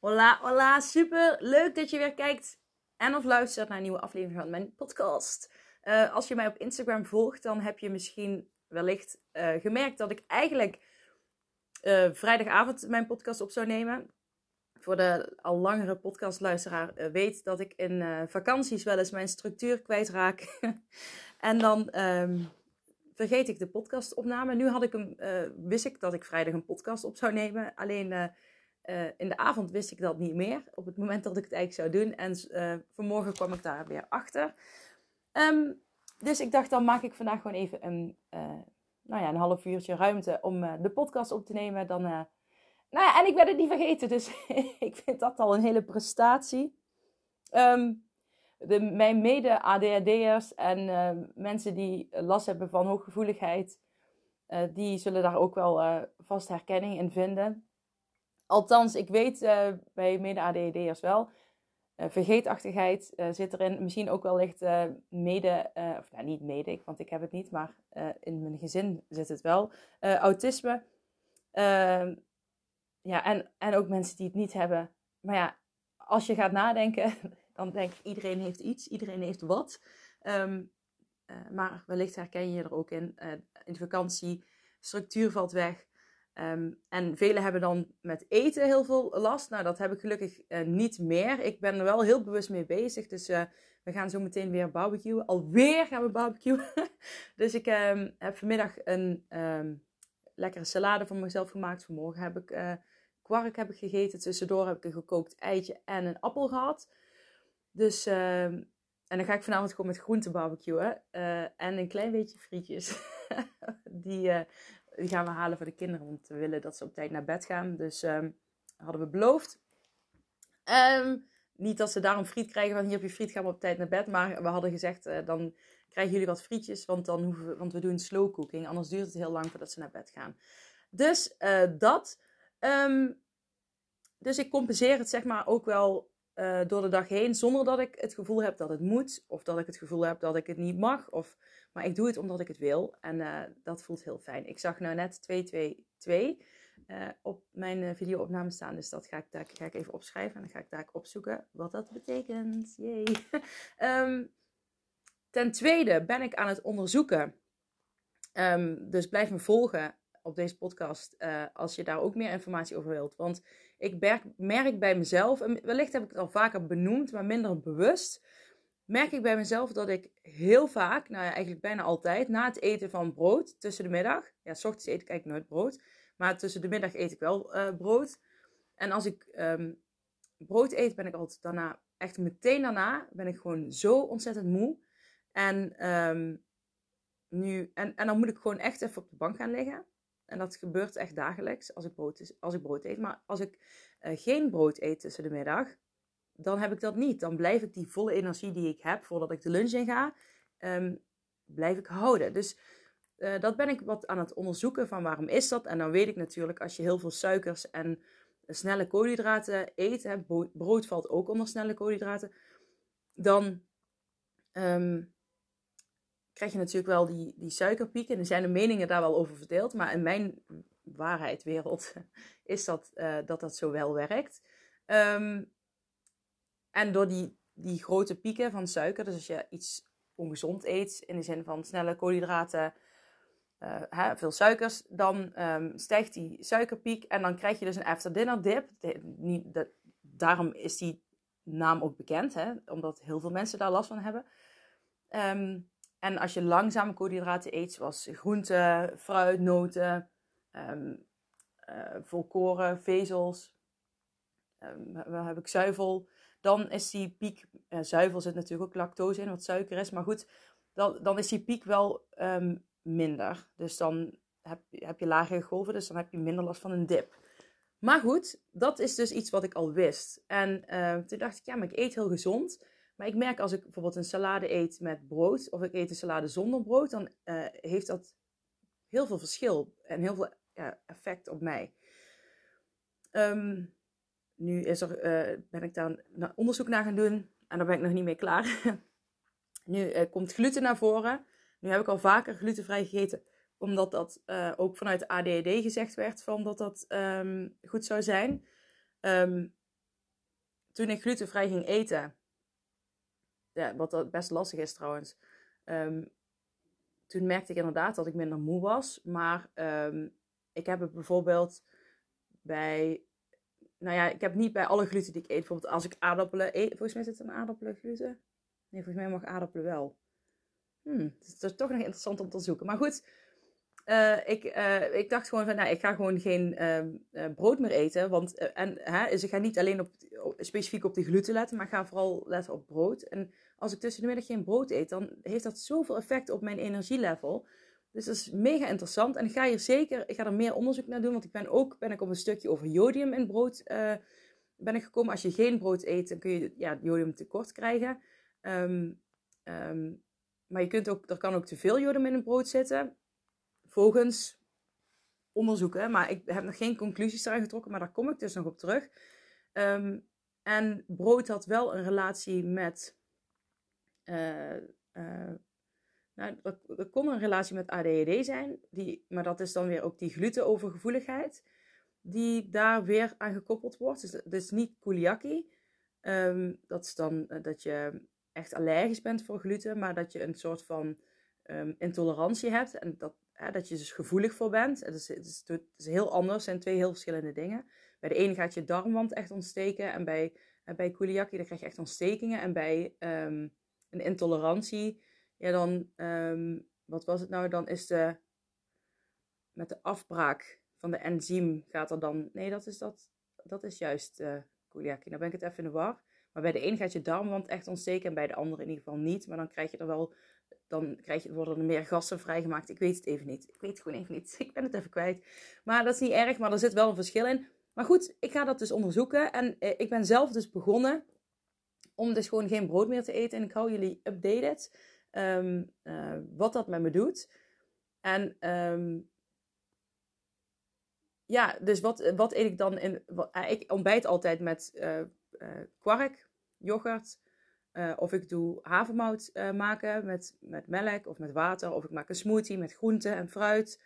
Hola, hola, super leuk dat je weer kijkt en of luistert naar een nieuwe aflevering van mijn podcast. Uh, als je mij op Instagram volgt, dan heb je misschien wellicht uh, gemerkt dat ik eigenlijk uh, vrijdagavond mijn podcast op zou nemen. Voor de al langere podcastluisteraar weet dat ik in vakanties wel eens mijn structuur kwijtraak. en dan um, vergeet ik de podcastopname. Nu had ik hem, wist ik dat ik vrijdag een podcast op zou nemen. Alleen uh, in de avond wist ik dat niet meer. Op het moment dat ik het eigenlijk zou doen. En uh, vanmorgen kwam ik daar weer achter. Um, dus ik dacht, dan maak ik vandaag gewoon even een, uh, nou ja, een half uurtje ruimte om de podcast op te nemen. Dan, nou ja, en ik ben het niet vergeten. Dus ik vind dat al een hele prestatie. Um, de, mijn mede-ADHD'ers en mensen die last hebben van hooggevoeligheid. die zullen daar ook wel vast herkenning in vinden. Althans, ik weet uh, bij mede-ADHD'ers wel. Uh, vergeetachtigheid uh, zit erin. Misschien ook wellicht mede, of nou niet mede, want ik heb het niet, maar in mijn gezin zit het wel. autisme. Ehm, ja, en, en ook mensen die het niet hebben. Maar ja, als je gaat nadenken, dan denk ik iedereen heeft iets, iedereen heeft wat. Um, maar wellicht herken je er ook in. in de vakantie, structuur valt weg. Um, en velen hebben dan met eten heel veel last. Nou, dat heb ik gelukkig uh, niet meer. Ik ben er wel heel bewust mee bezig. Dus uh, we gaan zo meteen weer barbecuen. Alweer gaan we barbecuen. dus ik um, heb vanmiddag een um, lekkere salade voor mezelf gemaakt. Vanmorgen heb ik uh, kwark heb ik gegeten. Tussendoor heb ik een gekookt eitje en een appel gehad. Dus, en dan ga ik vanavond gewoon met groente barbecuen. en een klein beetje frietjes. Die gaan we halen voor de kinderen. Want we willen dat ze op tijd naar bed gaan. Dus um, hadden we beloofd. Um, niet dat ze daarom friet krijgen van hier heb je friet, gaan op tijd naar bed. Maar we hadden gezegd, uh, dan krijgen jullie wat frietjes. Want, dan hoeven we, want we doen slow cooking. Anders duurt het heel lang voordat ze naar bed gaan. Dus uh, dat. Um, dus ik compenseer het zeg maar ook wel uh, door de dag heen. Zonder dat ik het gevoel heb dat het moet. Of dat ik het gevoel heb dat ik het niet mag. Of maar ik doe het omdat ik het wil. En uh, dat voelt heel fijn. Ik zag nou net 222 uh, op mijn videoopname staan. Dus dat ga ik, daar, ga ik even opschrijven. En dan ga ik daar opzoeken wat dat betekent. Yay. um, ten tweede ben ik aan het onderzoeken. Um, dus blijf me volgen op deze podcast uh, als je daar ook meer informatie over wilt. Want ik merk, merk bij mezelf, en wellicht heb ik het al vaker benoemd, maar minder bewust merk ik bij mezelf dat ik heel vaak, nou ja, eigenlijk bijna altijd, na het eten van brood tussen de middag, ja, s ochtends eet ik eigenlijk nooit brood, maar tussen de middag eet ik wel uh, brood. En als ik um, brood eet, ben ik altijd daarna, echt meteen daarna, ben ik gewoon zo ontzettend moe. En, um, nu, en, en dan moet ik gewoon echt even op de bank gaan liggen. En dat gebeurt echt dagelijks als ik brood, als ik brood eet. Maar als ik uh, geen brood eet tussen de middag, dan heb ik dat niet. Dan blijf ik die volle energie die ik heb voordat ik de lunch in ga, um, blijf ik houden. Dus uh, dat ben ik wat aan het onderzoeken van waarom is dat. En dan weet ik natuurlijk, als je heel veel suikers en snelle koolhydraten eet, hè, brood valt ook onder snelle koolhydraten, dan um, krijg je natuurlijk wel die, die suikerpieken. En er zijn de meningen daar wel over verdeeld, maar in mijn waarheidwereld is dat uh, dat, dat zo wel werkt. Um, en door die, die grote pieken van suiker, dus als je iets ongezond eet, in de zin van snelle koolhydraten, uh, hè, veel suikers, dan um, stijgt die suikerpiek en dan krijg je dus een after dinner dip. Niet, daarom is die naam ook bekend, hè, omdat heel veel mensen daar last van hebben. Um, en als je langzame koolhydraten eet, zoals groenten, fruit, noten, um, uh, volkoren, vezels, um, heb ik zuivel, dan is die piek, uh, zuivel zit natuurlijk ook lactose in, wat suiker is, maar goed, dan, dan is die piek wel um, minder. Dus dan heb, heb je lagere golven, dus dan heb je minder last van een dip. Maar goed, dat is dus iets wat ik al wist. En uh, toen dacht ik, ja, maar ik eet heel gezond. Maar ik merk als ik bijvoorbeeld een salade eet met brood, of ik eet een salade zonder brood, dan uh, heeft dat heel veel verschil en heel veel ja, effect op mij. Um, nu is er, uh, ben ik daar onderzoek naar gaan doen en daar ben ik nog niet mee klaar. nu uh, komt gluten naar voren. Nu heb ik al vaker glutenvrij gegeten, omdat dat ook vanuit ADD gezegd werd van dat dat um, goed zou zijn. Um, toen ik glutenvrij ging eten, ja, wat best lastig is trouwens, um, toen merkte ik inderdaad dat ik minder moe was. Maar ik heb het bijvoorbeeld bij nou ja, ik heb niet bij alle gluten die ik eet. Bijvoorbeeld als ik aardappelen. Volgens mij zit er een aardappelen gluten. Nee, volgens mij mag aardappelen wel. Hmm, het is toch nog interessant om te zoeken. Maar goed, uh, ik, uh, ik dacht gewoon van, nou, ik ga gewoon geen uh, brood meer eten. Want, en, hè, dus ik ga niet alleen op, specifiek op de gluten letten, maar ik ga vooral letten op brood. En als ik tussen de middag geen brood eet, dan heeft dat zoveel effect op mijn energielevel. Dus dat is mega interessant. En ik ga hier zeker, ik ga er meer onderzoek naar doen. Want ik ben ook ben ik op een stukje over jodium in brood ben ik gekomen. Als je geen brood eet, dan kun je ja, jodium tekort krijgen. Um, um, maar je kunt ook, er kan ook te veel jodium in een brood zitten. Volgens onderzoeken. Maar ik heb nog geen conclusies daarin getrokken. Maar daar kom ik dus nog op terug. Um, en brood had wel een relatie met... Uh, uh, nou, er, kon een relatie met ADHD zijn, die, maar dat is dan weer ook die glutenovergevoeligheid, die daar weer aan gekoppeld wordt. Dus, dus niet celiakie. Um, dat is dan uh, dat je echt allergisch bent voor gluten, maar dat je een soort van um, intolerantie hebt en dat, dat je dus gevoelig voor bent. Het is, het, is, het is heel anders, het zijn twee heel verschillende dingen. Bij de ene gaat je darmwand echt ontsteken en bij, bij celiakie dan krijg je echt ontstekingen. En bij um, een intolerantie ja, dan, um, wat was het nou? Dan is de, met de afbraak van de enzym gaat er dan, nee, dat is, dat, dat is juist uh. Nou ben ik het even in de war. Maar bij de een gaat je darmwand echt ontsteken en bij de andere in ieder geval niet. Maar dan krijg je er wel, dan krijg je, worden er meer gassen vrijgemaakt. Ik weet het even niet. Ik weet het gewoon even niet. Ik ben het even kwijt. Maar dat is niet erg, maar er zit wel een verschil in. Maar goed, ik ga dat dus onderzoeken. En eh, ik ben zelf dus begonnen om dus gewoon geen brood meer te eten. En ik hou jullie updated. Um, wat dat met me doet. En um, ja, dus wat, wat eet ik dan in. Uh, ik ontbijt altijd met kwark, yoghurt. Of ik doe havermout maken met, met melk of met water. Of ik maak een smoothie met groenten en fruit.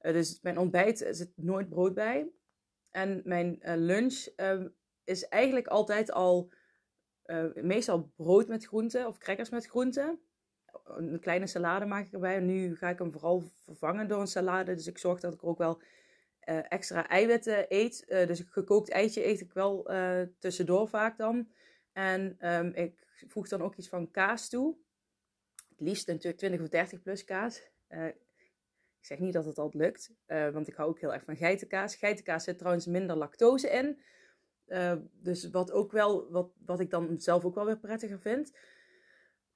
dus mijn ontbijt zit nooit brood bij. En mijn lunch ehm, is eigenlijk altijd al meestal brood met groenten of crackers met groenten een kleine salade maak ik erbij. En nu ga ik hem vooral vervangen door een salade. Dus ik zorg dat ik ook wel extra eiwitten eet. Dus een gekookt eitje eet ik wel tussendoor vaak dan. En um, ik voeg dan ook iets van kaas toe. Het liefst natuurlijk 20 of 30 plus kaas. ik zeg niet dat het altijd lukt, want ik hou ook heel erg van geitenkaas. Geitenkaas zit trouwens minder lactose in. dus wat ook wel, wat, wat ik dan zelf ook wel weer prettiger vind.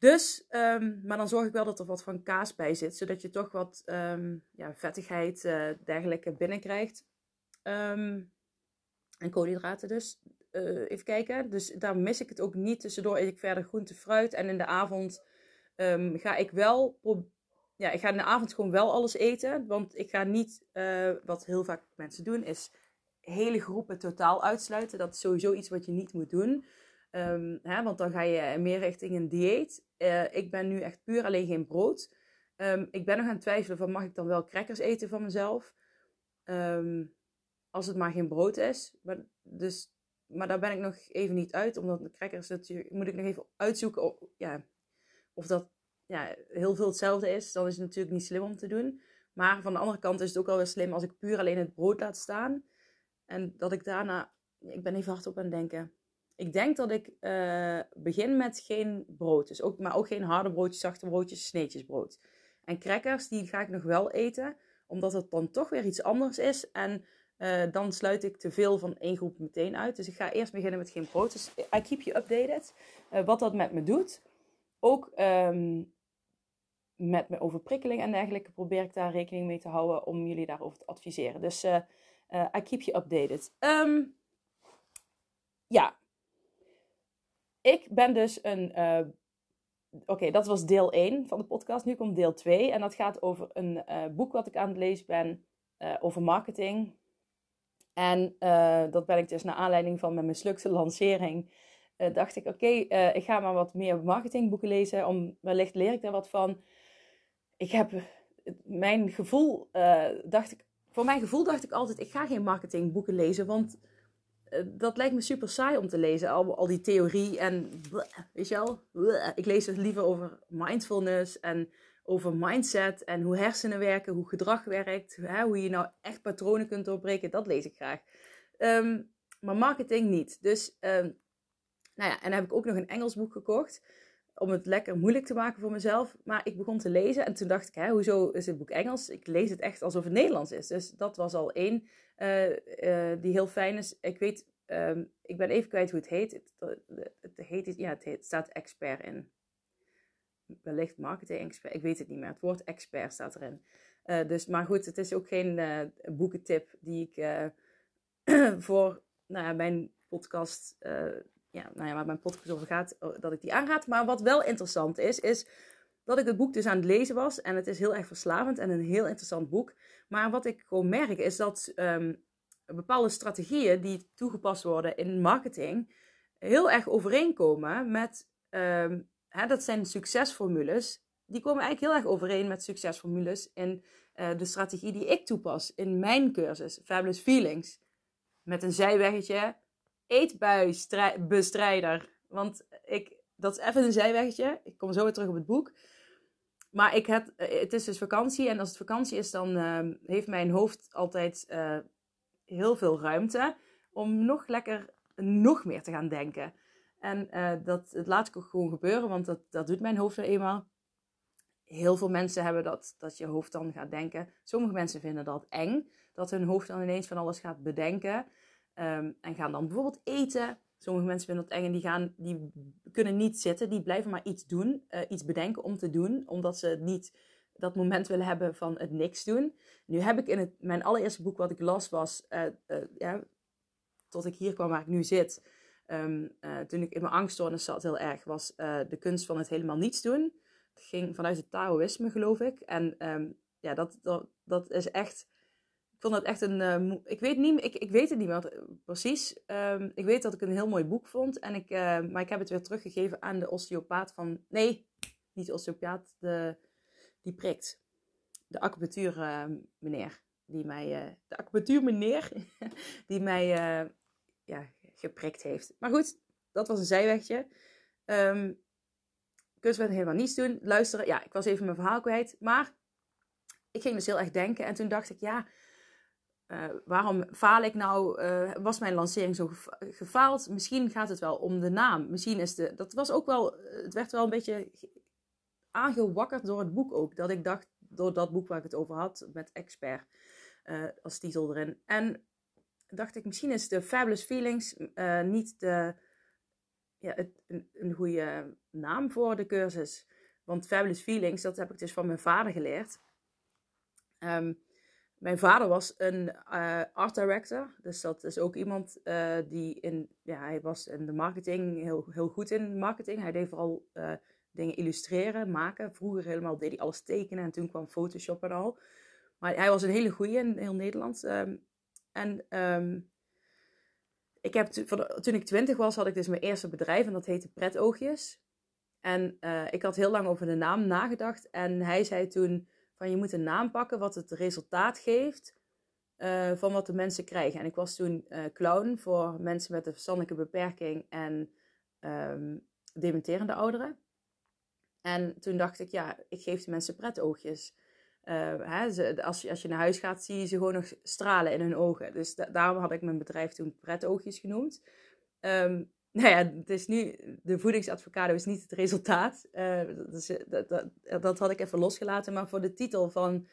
Dus, um, maar dan zorg ik wel dat er wat van kaas bij zit, zodat je toch wat um, ja, vettigheid, uh, dergelijke binnenkrijgt. En koolhydraten dus. Uh, even kijken. Dus daar mis ik het ook niet. Tussendoor eet ik verder groente, fruit. En in de avond ga ik wel. Ja, ik ga in de avond gewoon wel alles eten. Want ik ga niet, uh, wat heel vaak mensen doen, is hele groepen totaal uitsluiten. Dat is sowieso iets wat je niet moet doen. Um, hè, want dan ga je meer richting een dieet. Uh, ik ben nu echt puur alleen geen brood. Um, ik ben nog aan het twijfelen van mag ik dan wel crackers eten van mezelf? Als het maar geen brood is. Maar, dus, maar daar ben ik nog even niet uit. Omdat de crackers natuurlijk, moet ik nog even uitzoeken of, ja, of dat ja, heel veel hetzelfde is. Dan is het natuurlijk niet slim om te doen. Maar van de andere kant is het ook wel weer slim als ik puur alleen het brood laat staan. En dat ik daarna, ik ben even hard op aan het denken ik denk dat ik uh, begin met geen brood. Dus ook, maar ook geen harde broodjes, zachte broodjes, sneetjes brood. En crackers, die ga ik nog wel eten. Omdat het dan toch weer iets anders is. En uh, dan sluit ik te veel van één groep meteen uit. Dus ik ga eerst beginnen met geen brood. Dus I keep you updated. Uh, wat dat met me doet. Ook um, met mijn overprikkeling en dergelijke probeer ik daar rekening mee te houden om jullie daarover te adviseren. Dus uh, I keep you updated. Ehm, ja, ik ben dus een. Oké, dat was deel 1 van de podcast. Nu komt deel 2 en dat gaat over een boek wat ik aan het lezen ben over marketing. En dat ben ik dus naar aanleiding van mijn mislukte lancering uh, dacht ik, oké, uh, ik ga maar wat meer marketingboeken lezen. Om, wellicht leer ik daar wat van. Ik heb mijn gevoel, dacht ik, voor mijn gevoel dacht ik altijd, ik ga geen marketingboeken lezen. Want dat lijkt me super saai om te lezen. Al, al die theorie en, weet je wel. Ik lees het liever over mindfulness en over mindset en hoe hersenen werken, hoe gedrag werkt. Hè, hoe je nou echt patronen kunt doorbreken. Dat lees ik graag. Um, maar marketing niet. Dus um, nou ja, en dan heb ik ook nog een Engels boek gekocht. Om het lekker moeilijk te maken voor mezelf. Maar ik begon te lezen en toen dacht ik, hè, hoezo is het boek Engels? Ik lees het echt alsof het Nederlands is. Dus dat was al één uh, die heel fijn is. Ik weet, um, ik ben even kwijt hoe het heet. Het, het, heet, ja, het, staat expert in. Wellicht marketing expert, ik weet het niet meer. Het woord expert staat erin. Uh, dus, maar goed, het is ook geen uh, boekentip die ik voor nou, mijn podcast ja, nou ja, waar mijn podcast over gaat, oh, dat ik die aanraad. Maar wat wel interessant is, is dat ik het boek dus aan het lezen was. En het is heel erg verslavend en een heel interessant boek. Maar wat ik gewoon merk is dat um, bepaalde strategieën die toegepast worden in marketing heel erg overeenkomen met, um, dat zijn succesformules. Die komen eigenlijk heel erg overeen met succesformules in uh, de strategie die ik toepas in mijn cursus, Fabulous Feelings. Met een zijweggetje eetbuisbestrijder. Want ik, dat is even een zijweggetje. Ik kom zo weer terug op het boek. Maar ik heb, het is dus vakantie. En als het vakantie is, dan uh, heeft mijn hoofd altijd uh, heel veel ruimte. Om nog lekker, nog meer te gaan denken. En uh, dat, laat ik ook gewoon gebeuren. Want dat, dat doet mijn hoofd er eenmaal. Heel veel mensen hebben dat, dat je hoofd dan gaat denken. Sommige mensen vinden dat eng. Dat hun hoofd dan ineens van alles gaat bedenken. Um, en gaan dan bijvoorbeeld eten. Sommige mensen vinden dat eng en die, gaan, die kunnen niet zitten. Die blijven maar iets doen, uh, iets bedenken om te doen. Omdat ze niet dat moment willen hebben van het niks doen. Nu heb ik in het, mijn allereerste boek wat ik las was, ja, tot ik hier kwam waar ik nu zit. Um, toen ik in mijn angststoornis zat heel erg, was de kunst van het helemaal niets doen. Het ging vanuit het Taoïsme geloof ik. En um, ja, dat, dat, dat is echt vond het echt een. Uh, ik, weet niet, ik, ik weet het niet meer precies. Um, ik weet dat ik een heel mooi boek vond. En ik, maar ik heb het weer teruggegeven aan de osteopaat van. Nee, niet de osteopaat, de, die prikt. De acupunctuur meneer. Die mij, de acupunctuur meneer. die mij ja, geprikt heeft. Maar goed, dat was een zijwegje. Um, kunstwet helemaal niets doen. Luisteren. Ja, ik was even mijn verhaal kwijt. Maar ik ging dus heel erg denken. En toen dacht ik, ja uh, waarom faal ik nou? Uh, was mijn lancering zo gefaald? Misschien gaat het wel om de naam. Misschien is de. Dat was ook wel. Het werd wel een beetje aangewakkerd door het boek ook. Dat ik dacht, door dat boek waar ik het over had, met expert als titel erin. En dacht ik, misschien is de Fabulous Feelings niet de, ja, het, een, een goede naam voor de cursus. Want Fabulous Feelings, dat heb ik dus van mijn vader geleerd. Um, mijn vader was een uh, art director. Dus dat is ook iemand uh, die in, ja, hij was in de marketing heel, heel goed in marketing. Hij deed vooral dingen illustreren, maken. Vroeger helemaal deed hij alles tekenen en toen kwam Photoshop en al. Maar hij was een hele goeie in heel Nederland. Um, en um, ik heb toen ik twintig was, had ik dus mijn eerste bedrijf en dat heette Pretoogjes. En ik had heel lang over de naam nagedacht. En hij zei toen van je moet een naam pakken wat het resultaat geeft uh, van wat de mensen krijgen. En ik was toen uh, clown voor mensen met een verstandelijke beperking en um, dementerende ouderen. En toen dacht ik, ja, ik geef de mensen pretoogjes. Uh, hè, als, je, als je naar huis gaat, zie je ze gewoon nog stralen in hun ogen. Dus da daarom had ik mijn bedrijf toen pretoogjes genoemd. Um, nou ja, het is nu, de voedingsadvocado is niet het resultaat. Uh, dat, dat, dat, dat, had ik even losgelaten. Maar voor de titel van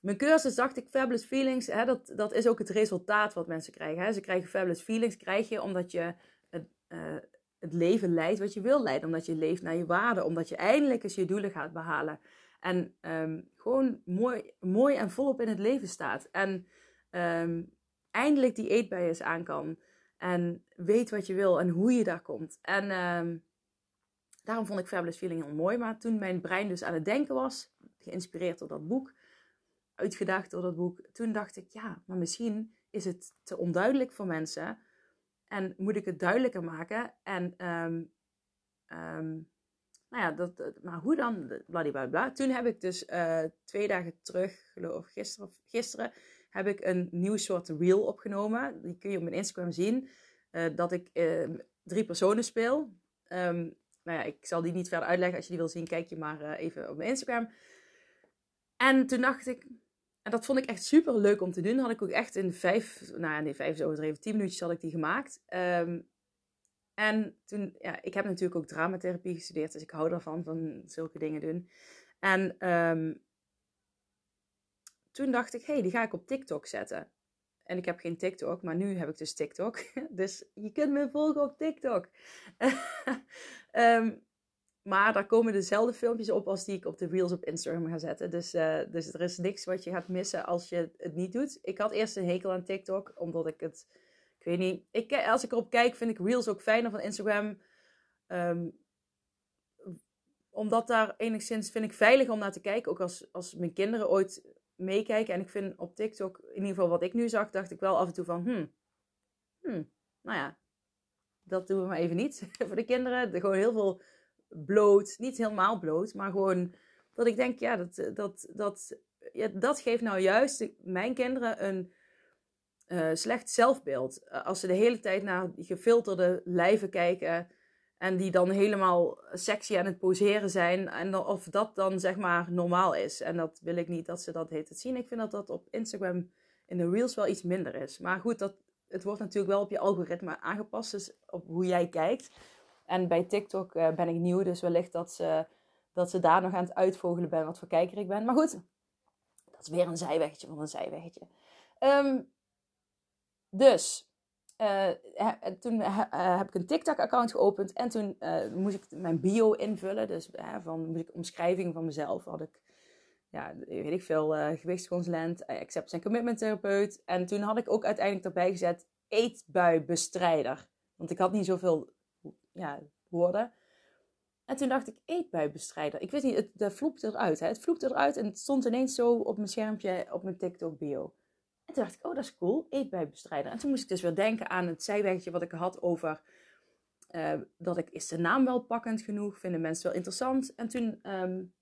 mijn cursus dacht ik Fabulous Feelings. Hè, dat, dat is ook het resultaat wat mensen krijgen. Hè. Ze krijgen Fabulous Feelings, krijg je omdat je het, het leven leidt wat je wil leiden. Omdat je leeft naar je waarde. Omdat je eindelijk eens je doelen gaat behalen. En ehm, gewoon mooi, mooi en volop in het leven staat. En ehm, eindelijk die eetbuien aan kan. En weet wat je wil en hoe je daar komt. En ehm, daarom vond ik Fabulous Feeling heel mooi. Maar toen mijn brein dus aan het denken was, geïnspireerd door dat boek, uitgedaagd door dat boek, toen dacht ik, ja, maar misschien is het te onduidelijk voor mensen. En moet ik het duidelijker maken? En nou ja, dat, maar hoe dan? Bladibladibla. Toen heb ik dus uh, twee dagen terug, geloof gisteren, of gisteren, heb ik een nieuw soort reel opgenomen. Die kun je op mijn Instagram zien. Uh, dat ik uh, drie personen speel. Um, nou ja, ik zal die niet verder uitleggen. Als je die wil zien, kijk je maar even op mijn Instagram. En toen dacht ik, en dat vond ik echt super leuk om te doen. Had ik ook echt in vijf, nou ja, nee, vijf is overdreven, tien minuutjes had ik die gemaakt. Um, en toen, ja, ik heb natuurlijk ook dramatherapie gestudeerd, dus ik hou ervan, van zulke dingen doen. En um, toen dacht ik, hé, hey, die ga ik op TikTok zetten. En ik heb geen TikTok, maar nu heb ik dus TikTok. Dus je kunt me volgen op TikTok. um, maar daar komen dezelfde filmpjes op als die ik op de Reels op Instagram ga zetten. Dus, uh, dus er is niks wat je gaat missen als je het niet doet. Ik had eerst een hekel aan TikTok, omdat ik het ik weet niet. Ik, als ik erop kijk, vind ik Reels ook fijner van Instagram. Um, omdat daar enigszins vind ik veilig om naar te kijken. Ook als, als mijn kinderen ooit meekijken. En ik vind op TikTok, in ieder geval wat ik nu zag, dacht ik wel af en toe van, hmm, hmm nou ja, dat doen we maar even niet voor de kinderen. Er gewoon heel veel bloot, niet helemaal bloot, maar gewoon dat ik denk, ja, dat, dat, dat, ja, dat geeft nou juist mijn kinderen een uh, slecht zelfbeeld. Eh, als ze de hele tijd naar die gefilterde lijven kijken en die dan helemaal sexy aan het poseren zijn. En of dat dan zeg maar normaal is. En dat wil ik niet dat ze dat heet zien. Ik vind dat dat op Instagram in de reels wel iets minder is. Maar goed, dat, het wordt natuurlijk wel op je algoritme aangepast. Dus op hoe jij kijkt. En bij TikTok uh, ben ik nieuw, dus wellicht dat ze, dat ze daar nog aan het uitvogelen ben wat voor kijker ik ben. Maar goed, dat is weer een zijweggetje van een zijweggetje. Um, dus uh, toen uh, heb ik een TikTok-account geopend en toen moest ik mijn bio invullen. Dus van moest ik omschrijving van mezelf. Had ik, ja, weet ik veel, gewichtsconsulent, acceptance en commitment therapeut. En toen had ik ook uiteindelijk erbij gezet eetbuibestrijder. Want ik had niet zoveel ja, woorden. En toen dacht ik, eetbuibestrijder. Ik weet niet, het, vloepte eruit. Hè? Het vloepte eruit en het stond ineens zo op mijn schermpje op mijn TikTok-bio. En toen dacht ik, oh, dat is cool, eetbuibestrijder. En toen moest ik dus weer denken aan het zijweggetje wat ik had over... Uh, dat ik, is de naam wel pakkend genoeg? Vinden mensen wel interessant? En toen, um,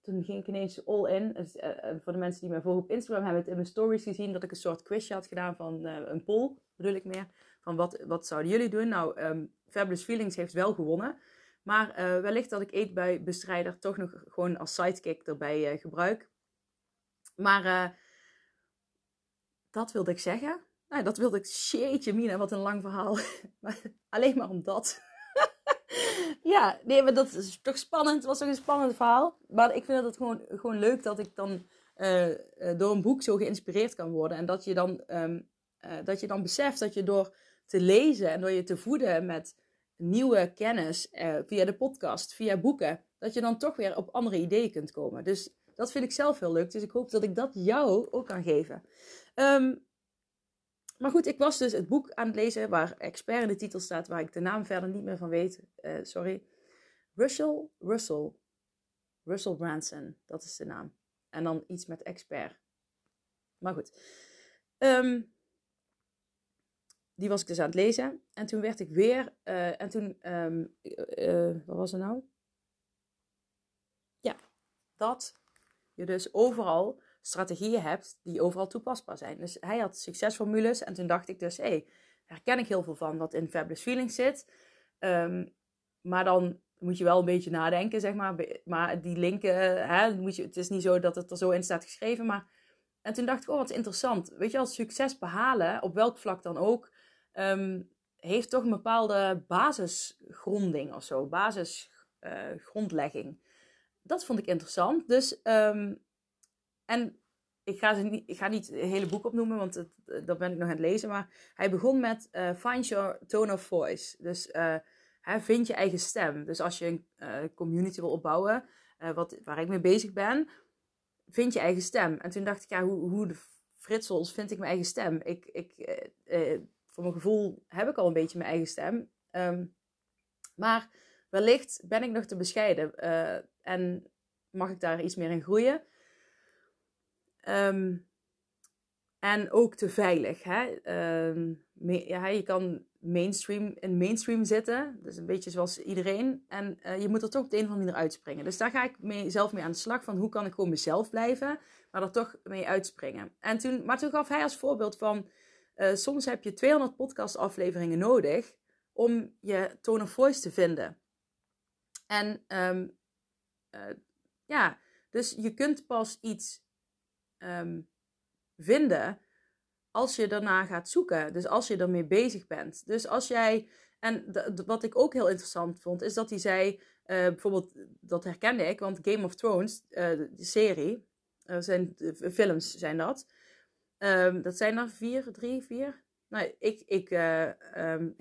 toen ging ik ineens all in. Dus, uh, voor de mensen die mij volgen op Instagram hebben het in mijn stories gezien... dat ik een soort quizje had gedaan van een poll, bedoel ik meer. Van wat, wat zouden jullie doen? Nou, um, Fabulous Feelings heeft wel gewonnen. Maar wellicht dat ik eetbuibestrijder toch nog gewoon als sidekick erbij gebruik. Maar dat wilde ik zeggen. Nou, dat wilde ik. Sheetje, Mina, wat een lang verhaal. maar, alleen maar om dat. ja, nee, maar dat is toch spannend. Het was toch een spannend verhaal. Maar ik vind het gewoon, gewoon leuk dat ik dan uh, door een boek zo geïnspireerd kan worden. En dat je dan, um, uh, dat je dan beseft dat je door te lezen en door je te voeden met nieuwe kennis via de podcast, via boeken, dat je dan toch weer op andere ideeën kunt komen. Dus dat vind ik zelf heel leuk. Dus ik hoop dat ik dat jou ook kan geven. Um, maar goed, ik was dus het boek aan het lezen waar expert in de titel staat, waar ik de naam verder niet meer van weet. Uh, sorry. Russell, Russell. Russell Branson, dat is de naam. En dan iets met expert. Maar goed. Um, die was ik dus aan het lezen. En toen werd ik weer. Uh, en toen. Um, uh, wat was er nou? Ja, dat je dus overal strategieën hebt die overal toepasbaar zijn. Dus hij had succesformules en toen dacht ik dus, hé, herken ik heel veel van wat in Fabulous Feelings zit. Um, maar dan moet je wel een beetje nadenken, zeg maar. Maar die linken, hè, moet je, het is niet zo dat het er zo in staat geschreven, maar... En toen dacht ik, oh, wat interessant. Weet je, als succes behalen, op welk vlak dan ook, um, heeft toch een bepaalde basisgronding of zo, basisgrondlegging. Dat vond ik interessant. Dus um, en ik ga, ze niet, ik ga niet het hele boek opnoemen, want het, dat ben ik nog aan het lezen. Maar hij begon met uh, Find Your Tone of Voice. Dus uh, vind je eigen stem. Dus als je een community wil opbouwen, wat, waar ik mee bezig ben, vind je eigen stem. En toen dacht ik, ja, hoe, hoe de fritsels vind ik mijn eigen stem? Ik, ik, voor mijn gevoel heb ik al een beetje mijn eigen stem. Ehm, maar wellicht ben ik nog te bescheiden en mag ik daar iets meer in groeien. Um, en ook te veilig. Hè? Uh, ja, je kan mainstream, in mainstream zitten. Dus een beetje zoals iedereen. En uh, je moet er toch op de een of andere manier uitspringen. Dus daar ga ik mee, zelf mee aan de slag. Van hoe kan ik gewoon mezelf blijven. Maar er toch mee uitspringen. En toen, maar toen gaf hij als voorbeeld van... Uh, soms heb je 200 podcast afleveringen nodig. Om je tone of voice te vinden. En um, ja, dus je kunt pas iets... Um, vinden als je daarna gaat zoeken. Dus als je ermee bezig bent. Dus als jij. En wat ik ook heel interessant vond, is dat hij zei. Uh, bijvoorbeeld, dat herkende ik, want Game of Thrones, uh, de, serie, uh, zijn, films zijn dat. Um, dat zijn er vier, drie, vier. Nou, ik, ik um,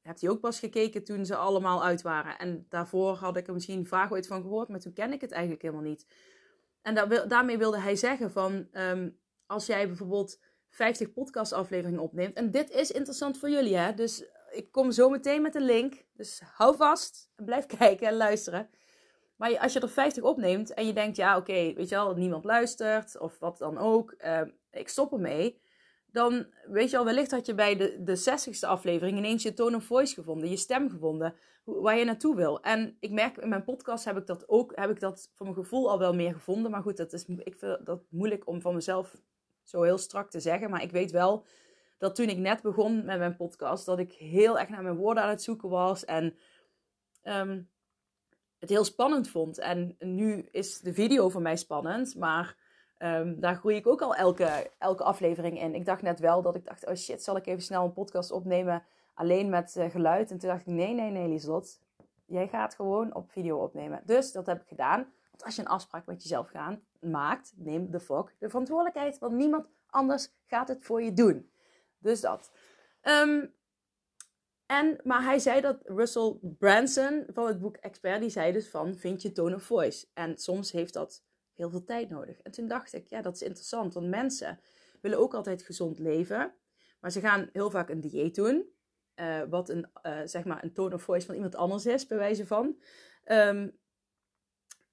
heb die ook pas gekeken toen ze allemaal uit waren. En daarvoor had ik er misschien vaag ooit van gehoord, maar toen ken ik het eigenlijk helemaal niet. En daar, daarmee wilde hij zeggen van, um, als jij bijvoorbeeld 50 podcastafleveringen opneemt. En dit is interessant voor jullie, hè? Dus ik kom zo meteen met een link. Dus hou vast en blijf kijken en luisteren. Maar als je er 50 opneemt en je denkt, ja, oké, weet je wel, niemand luistert of wat dan ook, uh, ik stop ermee. Dan weet je al, wellicht had je bij de, de 60ste aflevering ineens je tone of voice gevonden, je stem gevonden, waar je naartoe wil. En ik merk in mijn podcast heb ik dat ook, heb ik dat voor mijn gevoel al wel meer gevonden. Maar goed, dat is, ik vind dat moeilijk om van mezelf zo heel strak te zeggen. Maar ik weet wel dat toen ik net begon met mijn podcast, dat ik heel erg naar mijn woorden aan het zoeken was. En ehm, het heel spannend vond. En nu is de video voor mij spannend, maar ehm, daar groei ik ook al elke, elke aflevering in. Ik dacht net wel dat ik dacht, oh shit, zal ik even snel een podcast opnemen alleen met uh, geluid? En toen dacht ik, nee, nee, nee, Lieslot. Jij gaat gewoon op video opnemen. Dus dat heb ik gedaan. Want als je een afspraak met jezelf maakt, neem de fuck de verantwoordelijkheid. Want niemand anders gaat het voor je doen. Dus dat. Um, en, maar hij zei dat Russell Branson van het boek Expert, die zei dus van, vind je tone of voice? En soms heeft dat heel veel tijd nodig. En toen dacht ik, ja, dat is interessant. Want mensen willen ook altijd gezond leven. Maar ze gaan heel vaak een dieet doen. Uh, wat een, uh, zeg maar een tone of voice van iemand anders is, bij wijze van. Um,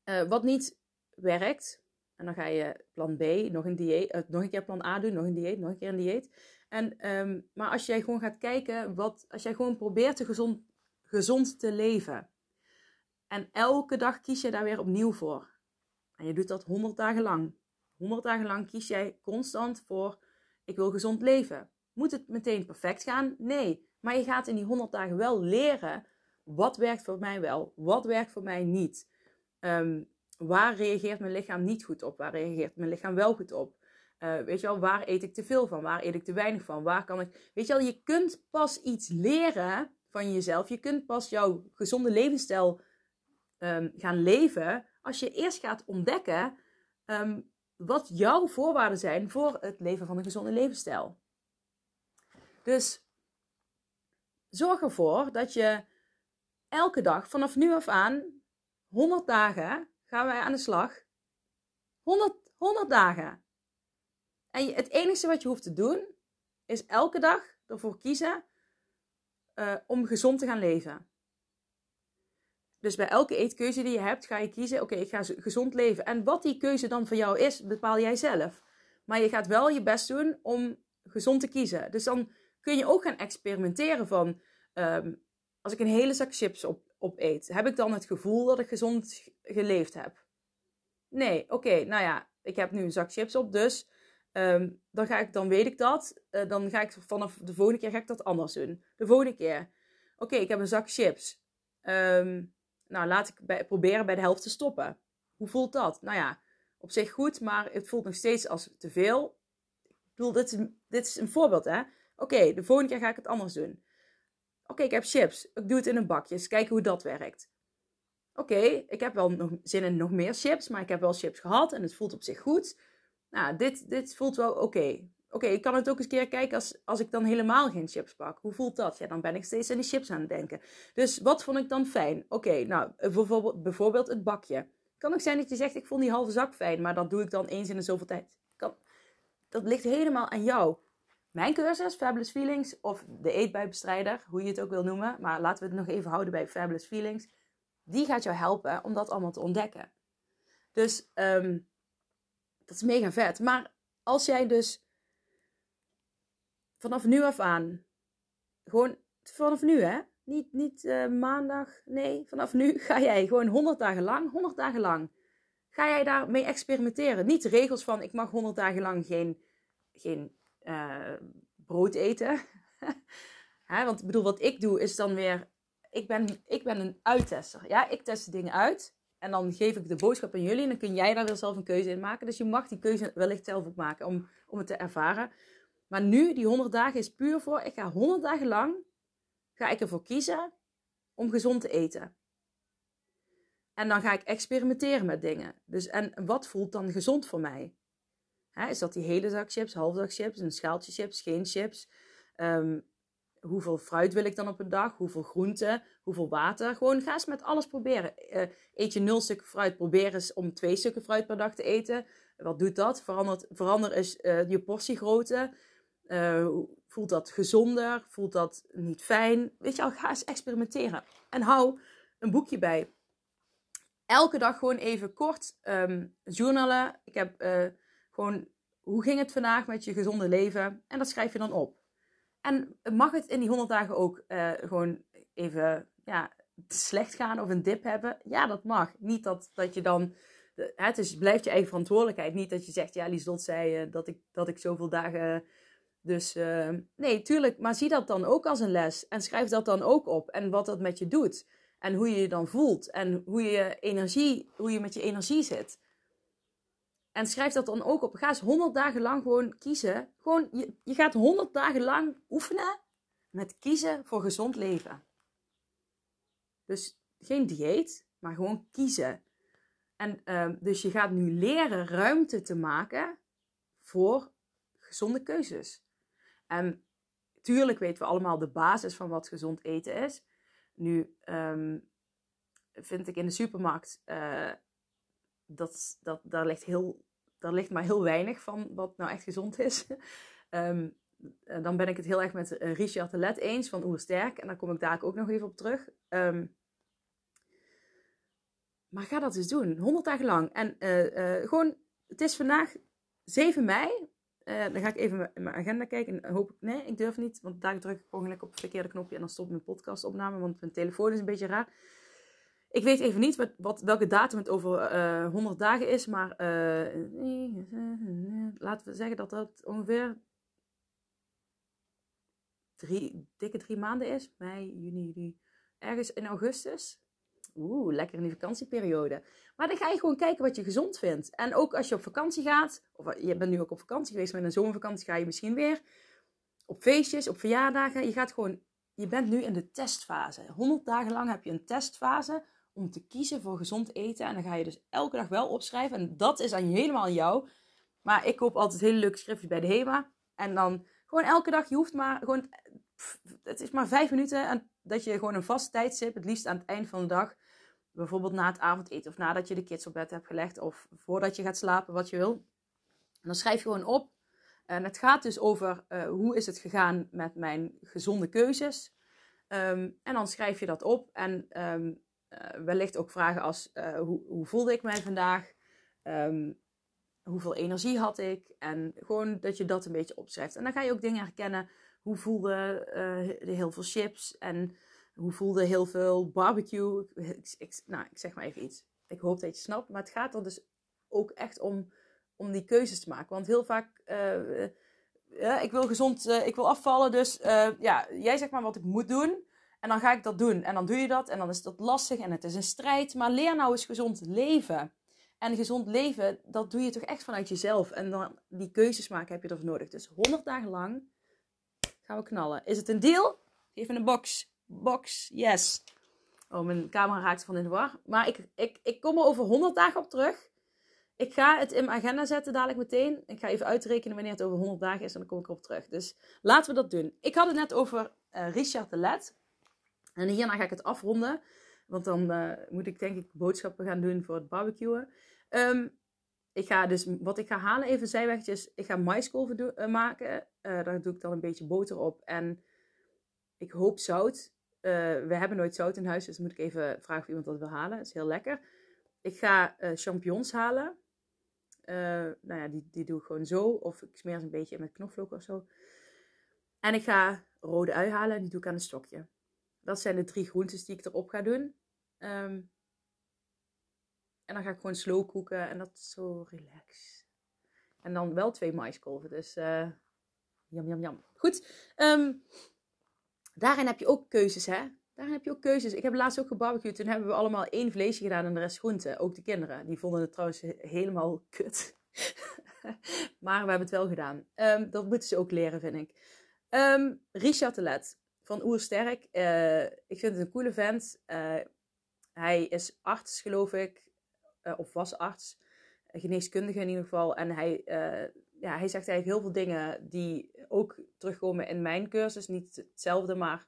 uh, wat niet werkt. En dan ga je plan B, nog een, dieet, nog een keer plan A doen, nog een dieet, nog een keer een dieet. En, um, maar als jij gewoon gaat kijken, wat, als jij gewoon probeert te gezond, gezond te leven. En elke dag kies je daar weer opnieuw voor. En je doet dat 100 dagen lang. 100 dagen lang kies jij constant voor, ik wil gezond leven. Moet het meteen perfect gaan? Nee. Maar je gaat in die 100 dagen wel leren, wat werkt voor mij wel, wat werkt voor mij niet. Um, waar reageert mijn lichaam niet goed op? Waar reageert mijn lichaam wel goed op? Uh, weet je wel, waar eet ik te veel van? Waar eet ik te weinig van? Waar kan ik. Weet je wel, je kunt pas iets leren van jezelf. Je kunt pas jouw gezonde levensstijl um, gaan leven. Als je eerst gaat ontdekken um, wat jouw voorwaarden zijn voor het leven van een gezonde levensstijl. Dus zorg ervoor dat je elke dag vanaf nu af aan 100 dagen gaan wij aan de slag. 100, 100 dagen. En het enige wat je hoeft te doen, is elke dag ervoor kiezen uh, om gezond te gaan leven. Dus bij elke eetkeuze die je hebt, ga je kiezen: oké, ik ga gezond leven. En wat die keuze dan voor jou is, bepaal jij zelf. Maar je gaat wel je best doen om gezond te kiezen. Dus dan kun je ook gaan experimenteren van: um, als ik een hele zak chips op, opeet, heb ik dan het gevoel dat ik gezond geleefd heb? Nee, oké, nou ja, ik heb nu een zak chips op, dus um, dan, ga ik, dan weet ik dat. Uh, dan ga ik vanaf de volgende keer ga ik dat anders doen. De volgende keer, oké, ik heb een zak chips. Um, nou, laat ik proberen bij de helft te stoppen. Hoe voelt dat? Nou ja, op zich goed, maar het voelt nog steeds als te veel. Ik bedoel, dit is, dit is een voorbeeld, hè? Oké, de volgende keer ga ik het anders doen. Oké, ik heb chips. Ik doe het in een bakje. Eens kijken hoe dat werkt. Oké, ik heb wel nog zin in nog meer chips, maar ik heb wel chips gehad en het voelt op zich goed. Nou, dit, dit voelt wel oké. Oké, ik kan het ook eens keer kijken als, als ik dan helemaal geen chips pak. Hoe voelt dat? Ja, dan ben ik steeds aan die chips aan het denken. Dus wat vond ik dan fijn? Oké, nou, bijvoorbeeld, bijvoorbeeld het bakje. kan ook zijn dat je zegt, ik vond die halve zak fijn, maar dat doe ik dan eens in de zoveel tijd. Kan, dat ligt helemaal aan jou. Mijn cursus, Fabulous Feelings, of de eetbuibestrijder, hoe je het ook wil noemen, maar laten we het nog even houden bij Fabulous Feelings, die gaat jou helpen om dat allemaal te ontdekken. Dus ehm, dat is mega vet. Maar als jij dus vanaf nu af aan, gewoon vanaf nu hè, niet, niet uh, maandag, nee, vanaf nu ga jij gewoon 100 dagen lang, 100 dagen lang, ga jij daarmee experimenteren. Niet de regels van ik mag 100 dagen lang geen, geen uh, brood eten. hè, want ik bedoel, wat ik doe is dan weer, ik ben, ik ben een uittester. Ja, ik test dingen uit. En dan geef ik de boodschap aan jullie en dan kun jij daar weer zelf een keuze in maken. Dus je mag die keuze wellicht zelf ook maken om, om het te ervaren. Maar nu, die 100 dagen is puur voor, ik ga 100 dagen lang, ga ik ervoor kiezen om gezond te eten. En dan ga ik experimenteren met dingen. Dus en wat voelt dan gezond voor mij? is dat die hele zak chips, halve zak chips, een schaaltje chips, geen chips? Um, hoeveel fruit wil ik dan op een dag? Hoeveel groente? Hoeveel water? Gewoon ga eens met alles proberen. Uh, eet je nul stukken fruit, probeer eens om twee stukken fruit per dag te eten. Wat doet dat? Verandert, verander eens uh, je portiegrootte. Uh, voelt dat gezonder? Voelt dat niet fijn? Weet je al, ga eens experimenteren. En hou een boekje bij. Elke dag gewoon even kort um, journalen. Ik heb gewoon, hoe ging het vandaag met je gezonde leven? En dat schrijf je dan op. En mag het in die 100 dagen ook uh, gewoon even ja, slecht gaan of een dip hebben? Ja, dat mag. Niet dat, dat je dan. Het is, blijft je eigen verantwoordelijkheid. Niet dat je zegt, ja, Lieslot zei dat, ik, dat ik zoveel dagen. Dus uh, nee, tuurlijk. Maar zie dat dan ook als een les. En schrijf dat dan ook op. En wat dat met je doet. En hoe je je dan voelt. En hoe je, energie, hoe je met je energie zit. En schrijf dat dan ook op. Ga eens 100 dagen lang gewoon kiezen. Gewoon, je, je gaat 100 dagen lang oefenen met kiezen voor gezond leven. Dus geen dieet, maar gewoon kiezen. En uh, dus je gaat nu leren ruimte te maken voor gezonde keuzes. En tuurlijk weten we allemaal de basis van wat gezond eten is. Nu um, vind ik in de supermarkt uh, dat, dat, daar, ligt heel, daar ligt maar heel weinig van wat nou echt gezond is. um, dan ben ik het heel erg met uh, Richard de Let eens van Oersterk. En daar kom ik daar ook nog even op terug. Um, maar ga dat eens doen. 100 dagen lang. En uh, gewoon, het is vandaag 7 mei. Uh, dan ga ik even mijn agenda kijken. En hoop ik, nee, ik durf niet. Want daar druk ik ongeluk op het verkeerde knopje. En dan stopt mijn podcastopname. Want mijn telefoon is een beetje raar. Ik weet even niet wat, wat, welke datum het over uh, 100 dagen is, maar uh, laten we zeggen dat dat ongeveer drie, dikke drie maanden is. Mei, juni, juli. Ergens in augustus. Oeh, lekker in die vakantieperiode. Maar dan ga je gewoon kijken wat je gezond vindt. En ook als je op vakantie gaat, of je bent nu ook op vakantie geweest, maar in een zomervakantie ga je misschien weer. Op feestjes, op verjaardagen. Je gaat gewoon, je bent nu in de testfase. 100 dagen lang heb je een testfase om te kiezen voor gezond eten. En dan ga je dus elke dag wel opschrijven. En dat is aan helemaal aan jou. Maar ik koop altijd hele leuke schriftjes bij de HEMA. En dan gewoon elke dag, je hoeft maar gewoon, het is maar vijf minuten. En dat je gewoon een vast tijdstip, het liefst aan het eind van de dag. Bijvoorbeeld na het avondeten of nadat je de kids op bed hebt gelegd. Of voordat je gaat slapen, wat je wil. En dan schrijf je gewoon op. En het gaat dus over uh, hoe is het gegaan met mijn gezonde keuzes. Um, en dan schrijf je dat op. En um, uh, wellicht ook vragen als uh, hoe, hoe, voelde ik mij vandaag? Um, hoeveel energie had ik? En gewoon dat je dat een beetje opschrijft. En dan ga je ook dingen herkennen. Hoe voelde uh, heel veel chips? En hoe voelde heel veel barbecue? Ik, ik, nou, ik zeg maar even iets. Ik hoop dat je snapt. Maar het gaat er dus ook echt om, om die keuzes te maken. Want heel vaak... ja, ik wil gezond, ik wil afvallen. Dus ja, jij zegt maar wat ik moet doen. En dan ga ik dat doen. En dan doe je dat. En dan is dat lastig en het is een strijd. Maar leer nou eens gezond leven. En gezond leven, dat doe je toch echt vanuit jezelf. En dan die keuzes maken heb je ervoor nodig. Dus 100 dagen lang gaan we knallen. Is het een deal? Geef een box. Box, yes. Oh, mijn camera raakt van in de war. Maar ik, ik, ik kom er over 100 dagen op terug. Ik ga het in mijn agenda zetten dadelijk meteen. Ik ga even uitrekenen wanneer het over 100 dagen is en dan kom ik erop terug. Dus laten we dat doen. Ik had het net over uh, Richard de Let. En hierna ga ik het afronden. Want dan uh, moet ik denk ik boodschappen gaan doen voor het barbecuen. Um, ik ga dus, wat ik ga halen, even zijwegjes. Ik ga maiskolven uh, maken. Daar doe ik dan een beetje boter op. En ik hoop zout. We hebben nooit zout in huis, dus moet ik even vragen of iemand dat wil halen. Dat is heel lekker. Ik ga champignons halen. nou ja, die, die doe ik gewoon zo. Of ik smeer ze een beetje met knoflook of zo. En ik ga rode ui halen. Die doe ik aan een stokje. Dat zijn de drie groentes die ik erop ga doen. Um, en dan ga ik gewoon slow koeken en dat is zo relax. En dan wel twee maiskolven, dus uh, jam, jam, jam. Goed, um, daarin heb je ook keuzes, hè. Daarin heb je ook keuzes. Ik heb laatst ook gebarbecued. Toen hebben we allemaal één vleesje gedaan en de rest groente. Ook de kinderen. Die vonden het trouwens helemaal kut. maar we hebben het wel gedaan. Um, dat moeten ze ook leren, vind ik. Um, Richard Telet van Oersterk. Uh, ik vind het een coole vent. Uh, hij is arts, geloof ik. Uh, of was arts. Geneeskundige in ieder geval. En hij, ja, hij zegt eigenlijk heel veel dingen die ook terugkomen in mijn cursus. Niet hetzelfde, maar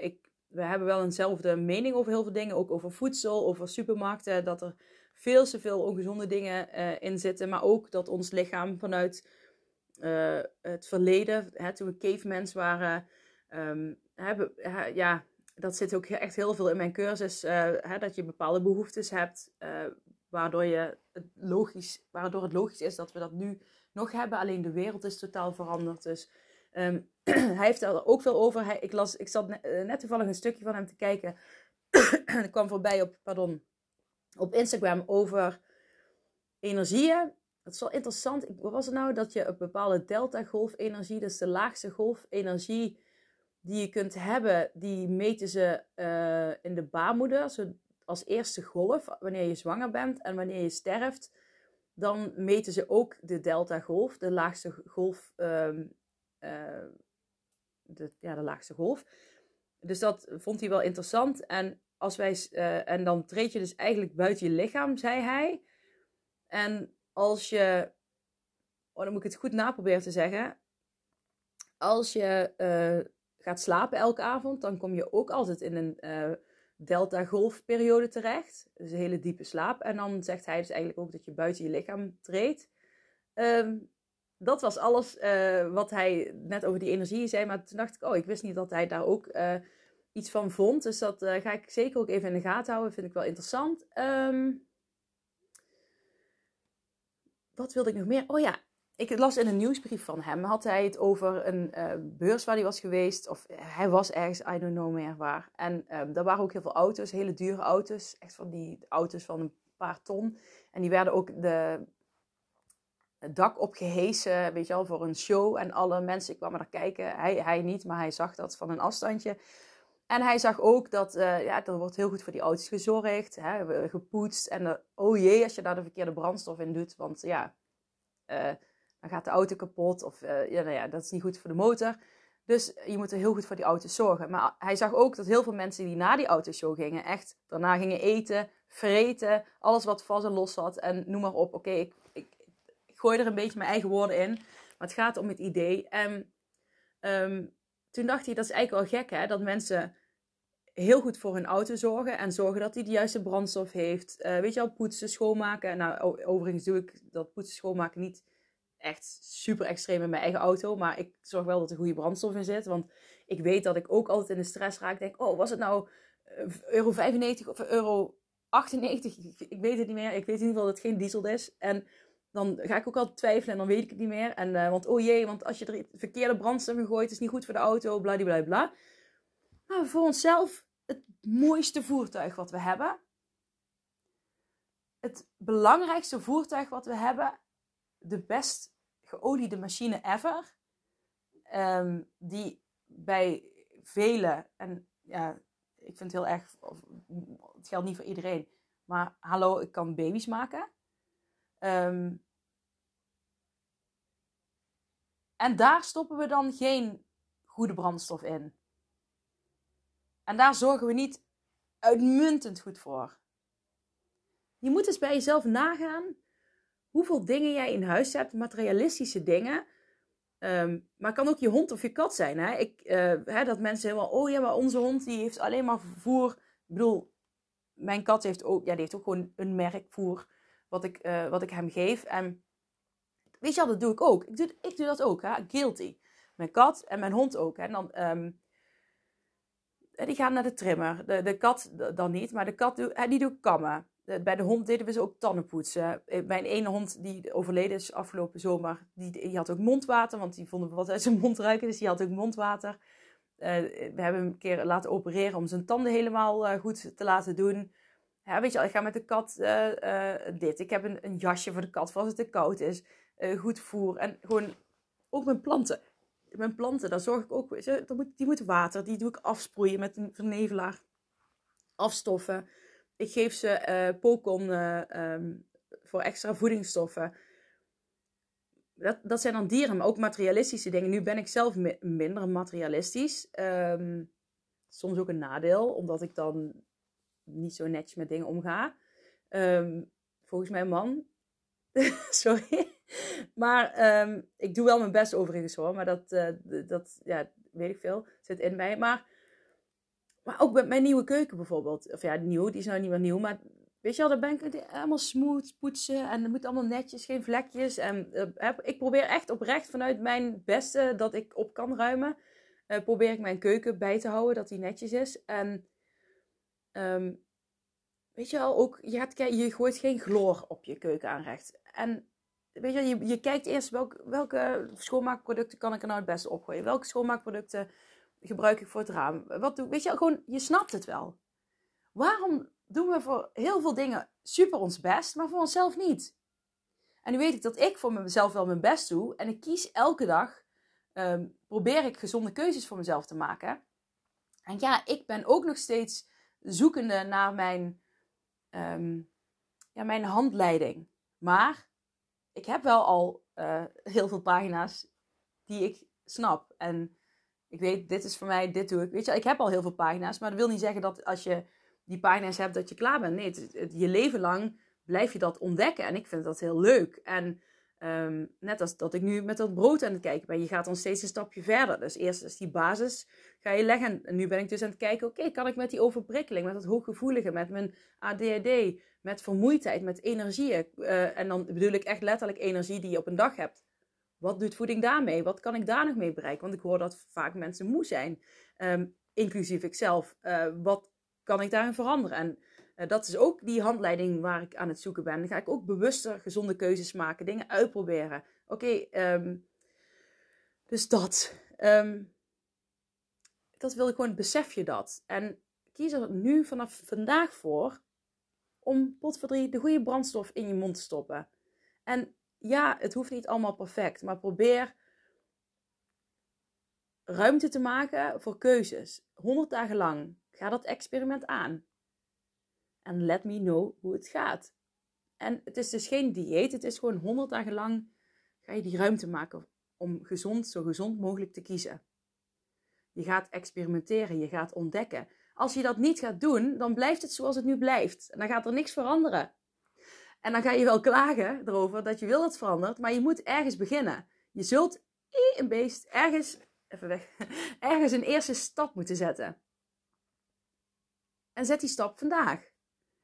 ik, we hebben wel eenzelfde mening over heel veel dingen. Ook over voedsel, over supermarkten. Dat er veel te veel ongezonde dingen in zitten. Maar ook dat ons lichaam vanuit het verleden, hè, toen we cavemans waren Um, ja, dat zit ook echt heel veel in mijn cursus. Hè, dat je bepaalde behoeftes hebt, waardoor, je het logisch, waardoor het logisch is dat we dat nu nog hebben. Alleen de wereld is totaal veranderd. Dus um, hij heeft er ook veel over. Ik, las, ik zat net, uh, net toevallig een stukje van hem te kijken. en kwam voorbij op, pardon, op Instagram over energieën. Het is wel interessant. Wat was het nou? Dat je een bepaalde delta-golfenergie, dus de laagste golfenergie die je kunt hebben, die meten ze uh, in de baarmoeder als eerste golf wanneer je zwanger bent en wanneer je sterft. Dan meten ze ook de delta-golf, de laagste golf. Um, uh, de, ja, de laagste golf. Dus dat vond hij wel interessant. En, als wij, uh, en dan treed je dus eigenlijk buiten je lichaam, zei hij. En als je. Oh, dan moet ik het goed naproberen te zeggen. Als je gaat slapen elke avond, dan kom je ook altijd in een delta-golfperiode terecht. Dus een hele diepe slaap. En dan zegt hij dus eigenlijk ook dat je buiten je lichaam treedt. Um, dat was alles uh, wat hij net over die energie zei. Maar toen dacht ik, oh, ik wist niet dat hij daar ook uh, iets van vond. Dus dat ga ik zeker ook even in de gaten houden. Vind ik wel interessant. Um, wat wilde ik nog meer? Oh ja, ik las in een nieuwsbrief van hem, had hij het over een uh, beurs waar hij was geweest. Of hij was ergens, I don't know meer waar. En um, daar waren ook heel veel auto's, hele dure auto's. Echt van die auto's van een paar ton. En die werden ook de, het dak opgehesen, weet je wel, voor een show. En alle mensen kwamen daar kijken. Hij, hij niet, maar hij zag dat van een afstandje. En hij zag ook dat uh, ja, er wordt heel goed voor die auto's gezorgd, hè, gepoetst. En uh, oh jee, als je daar de verkeerde brandstof in doet. Want ja, dan gaat de auto kapot of uh, ja, nou ja, dat is niet goed voor de motor. Dus je moet er heel goed voor die auto's zorgen. Maar hij zag ook dat heel veel mensen die na die autoshow gingen, echt daarna gingen eten, vreten, alles wat vast en los zat en noem maar op. Oké, ik, ik, gooi er een beetje mijn eigen woorden in, maar het gaat om het idee. En um, toen dacht hij, dat is eigenlijk wel gek hè, dat mensen heel goed voor hun auto zorgen en zorgen dat hij de juiste brandstof heeft. Uh, weet je al, poetsen, schoonmaken. Nou, overigens doe ik dat poetsen, schoonmaken niet echt super extreem in mijn eigen auto. Maar ik zorg wel dat er goede brandstof in zit. Want ik weet dat ik ook altijd in de stress raak. Denk, oh, was het nou eh, euro 95 of euro 98? Ik weet het niet meer. Ik weet in ieder geval dat het geen diesel is. En dan ga ik ook altijd twijfelen en dan weet ik het niet meer. En, uh, want oh jee, want als je er verkeerde brandstof in gooit, is niet goed voor de auto, bla bla. Maar voor onszelf het mooiste voertuig wat we hebben. Het belangrijkste voertuig wat we hebben. De best geoliede machine ever. Um, die bij velen, en ja, ik vind het heel erg, het geldt niet voor iedereen, maar hallo, ik kan baby's maken. Um, en daar stoppen we dan geen goede brandstof in. En daar zorgen we niet uitmuntend goed voor. Je moet eens bij jezelf nagaan hoeveel dingen jij in huis hebt, materialistische dingen. Um, maar het kan ook je hond of je kat zijn. Hè? Ik, uh, hè, dat mensen helemaal, oh ja, maar onze hond die heeft alleen maar voer. Ik bedoel, mijn kat heeft ook, ja, die heeft ook gewoon een merkvoer wat ik, uh, wat ik hem geef. En weet je wat, dat doe ik ook. Ik doe, ik doe dat ook, hè? guilty. Mijn kat en mijn hond ook. Hè? En dan, um, die gaan naar de trimmer. De, de kat dan niet, maar de kat doe, die doet kammen. Bij de hond deden we ze ook tanden poetsen. Eh, mijn ene hond die overleden is afgelopen zomer, die, die had ook mondwater, want die vonden wat uit zijn mond ruiken, dus die had ook mondwater. Uh, we hebben hem een keer laten opereren om zijn tanden helemaal goed te laten doen. Weet je, ik ga met de kat dit. Ik heb een, een, jasje voor de kat voor als het te koud is. goed voer en gewoon ook mijn planten. Mijn planten, daar zorg ik ook. Die moeten water, die doe ik afsproeien met een vernevelaar. Afstoffen. Ik geef ze uh, voor extra voedingsstoffen. Dat, dat zijn dan dieren, maar ook materialistische dingen. Nu ben ik zelf mi minder materialistisch. Um, soms ook een nadeel, omdat ik dan niet zo netjes met dingen omga. Um, volgens mijn man. Sorry. Maar ik doe wel mijn best overigens hoor. Maar dat, uh, dat ja, weet ik veel. Zit in mij. Maar maar ook met mijn nieuwe keuken bijvoorbeeld. Of ja, nieuw, die is nou niet meer nieuw. Maar weet je wel, daar ben ik helemaal smooth poetsen. En het moet allemaal netjes, geen vlekjes. En uh, ik probeer echt oprecht vanuit mijn beste dat ik op kan ruimen. Uh, probeer ik mijn keuken bij te houden, dat die netjes is. En um, weet je wel, ook, je, gaat, je gooit geen chloor op je keuken aanrecht. En weet je, je, je kijkt eerst welke schoonmaakproducten kan ik er nou het beste opgooien. Welke schoonmaakproducten gebruik ik voor het raam? Wat doe, weet je, gewoon, je snapt het wel. Waarom doen we voor heel veel dingen super ons best, maar voor onszelf niet? En nu weet ik dat ik voor mezelf wel mijn best doe. En ik kies elke dag, um, probeer ik gezonde keuzes voor mezelf te maken. En ja, ik ben ook nog steeds zoekende naar mijn, um, ja, mijn handleiding. Maar ik heb wel al uh, heel veel pagina's die ik snap. En ik weet, dit is voor mij, dit doe ik. Weet je, ik heb al heel veel pagina's, maar dat wil niet zeggen dat als je die pagina's hebt, dat je klaar bent. Nee, je leven lang blijf je dat ontdekken. En ik vind dat heel leuk. En um, net als dat ik nu met dat brood aan het kijken ben, je gaat dan steeds een stapje verder. Dus eerst is die basis, ga je leggen. En nu ben ik dus aan het kijken, oké, kan ik met die overprikkeling, met dat hooggevoelige, met mijn ADHD, met vermoeidheid, met energieën. Uh, en dan bedoel ik echt letterlijk energie die je op een dag hebt wat doet voeding daarmee? Wat kan ik daar nog mee bereiken? Want ik hoor dat vaak mensen moe zijn, um, inclusief ikzelf. Uh, wat kan ik daarin veranderen? En uh, dat is ook die handleiding waar ik aan het zoeken ben. Dan ga ik ook bewuster gezonde keuzes maken, dingen uitproberen. Oké, um, dus dat. Um, dat wil ik gewoon, besef je dat. En kies er nu vanaf vandaag voor om potverdrie de goede brandstof in je mond te stoppen. En ja, het hoeft niet allemaal perfect, maar probeer ruimte te maken voor keuzes. 100 dagen lang. Ga dat experiment aan. En let me know hoe het gaat. En het is dus geen dieet, het is gewoon 100 dagen lang ga je die ruimte maken om gezond, zo gezond mogelijk te kiezen. Je gaat experimenteren, je gaat ontdekken. Als je dat niet gaat doen, dan blijft het zoals het nu blijft. En dan gaat er niks veranderen. En dan ga je wel klagen erover dat je wil dat het verandert, maar je moet ergens beginnen. Je zult een beest ergens, even weg, ergens een eerste stap moeten zetten. En zet die stap vandaag.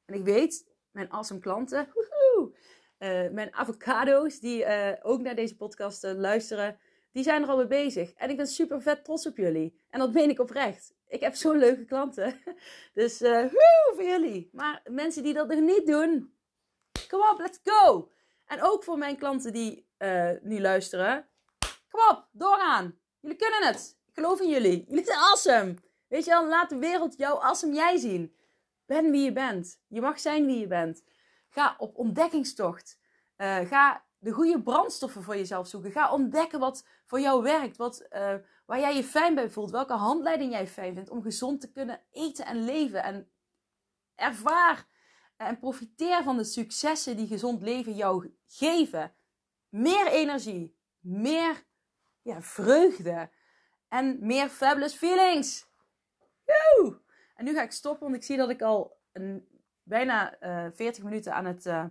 En ik weet, mijn awesome klanten, woehoe, uh, mijn avocado's die uh, ook naar deze podcast uh, luisteren, die zijn er al mee bezig. En ik ben super vet trots op jullie. En dat meen ik oprecht. Ik heb zo'n leuke klanten. Dus woe, voor jullie. Maar mensen die dat nog niet doen, Kom op, let's go! En ook voor mijn klanten die uh, nu luisteren. Kom op, doorgaan. Jullie kunnen het. Ik geloof in jullie. Jullie zijn awesome. Weet je wel, laat de wereld jou awesome jij zien. Ben wie je bent. Je mag zijn wie je bent. Ga op ontdekkingstocht. Uh, ga de goede brandstoffen voor jezelf zoeken. Ga ontdekken wat voor jou werkt. Wat, uh, waar jij je fijn bij voelt. Welke handleiding jij fijn vindt om gezond te kunnen eten en leven. En ervaar en profiteer van de successen die gezond leven jou geven. Meer energie, meer ja, vreugde en meer fabulous feelings. Woe! En nu ga ik stoppen, want ik zie dat ik al een, bijna uh, eh, 40 minuten aan het, uh,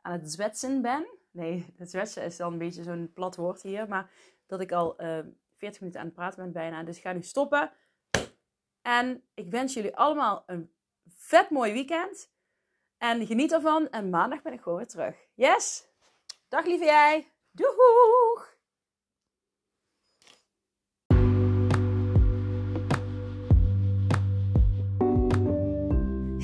aan het zwetsen ben. Nee, het zwetsen is dan een beetje zo'n plat woord hier. Maar dat ik al uh, eh, 40 minuten aan het praten ben bijna. Dus ik ga nu stoppen. En ik wens jullie allemaal een vet mooi weekend. En geniet ervan. En maandag ben ik gewoon weer terug. Yes? Dag lieve jij. Doeg!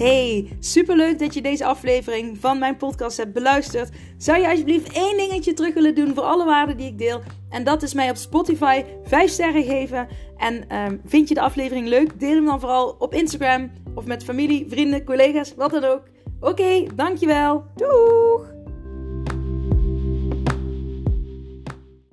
Hey, superleuk dat je deze aflevering van mijn podcast hebt beluisterd. Zou je alsjeblieft één dingetje terug willen doen voor alle waarden die ik deel? En dat is mij op Spotify 5 sterren geven. En um, vind je de aflevering leuk? Deel hem dan vooral op Instagram of met familie, vrienden, collega's, wat dan ook. Oké, dankjewel. Doeg!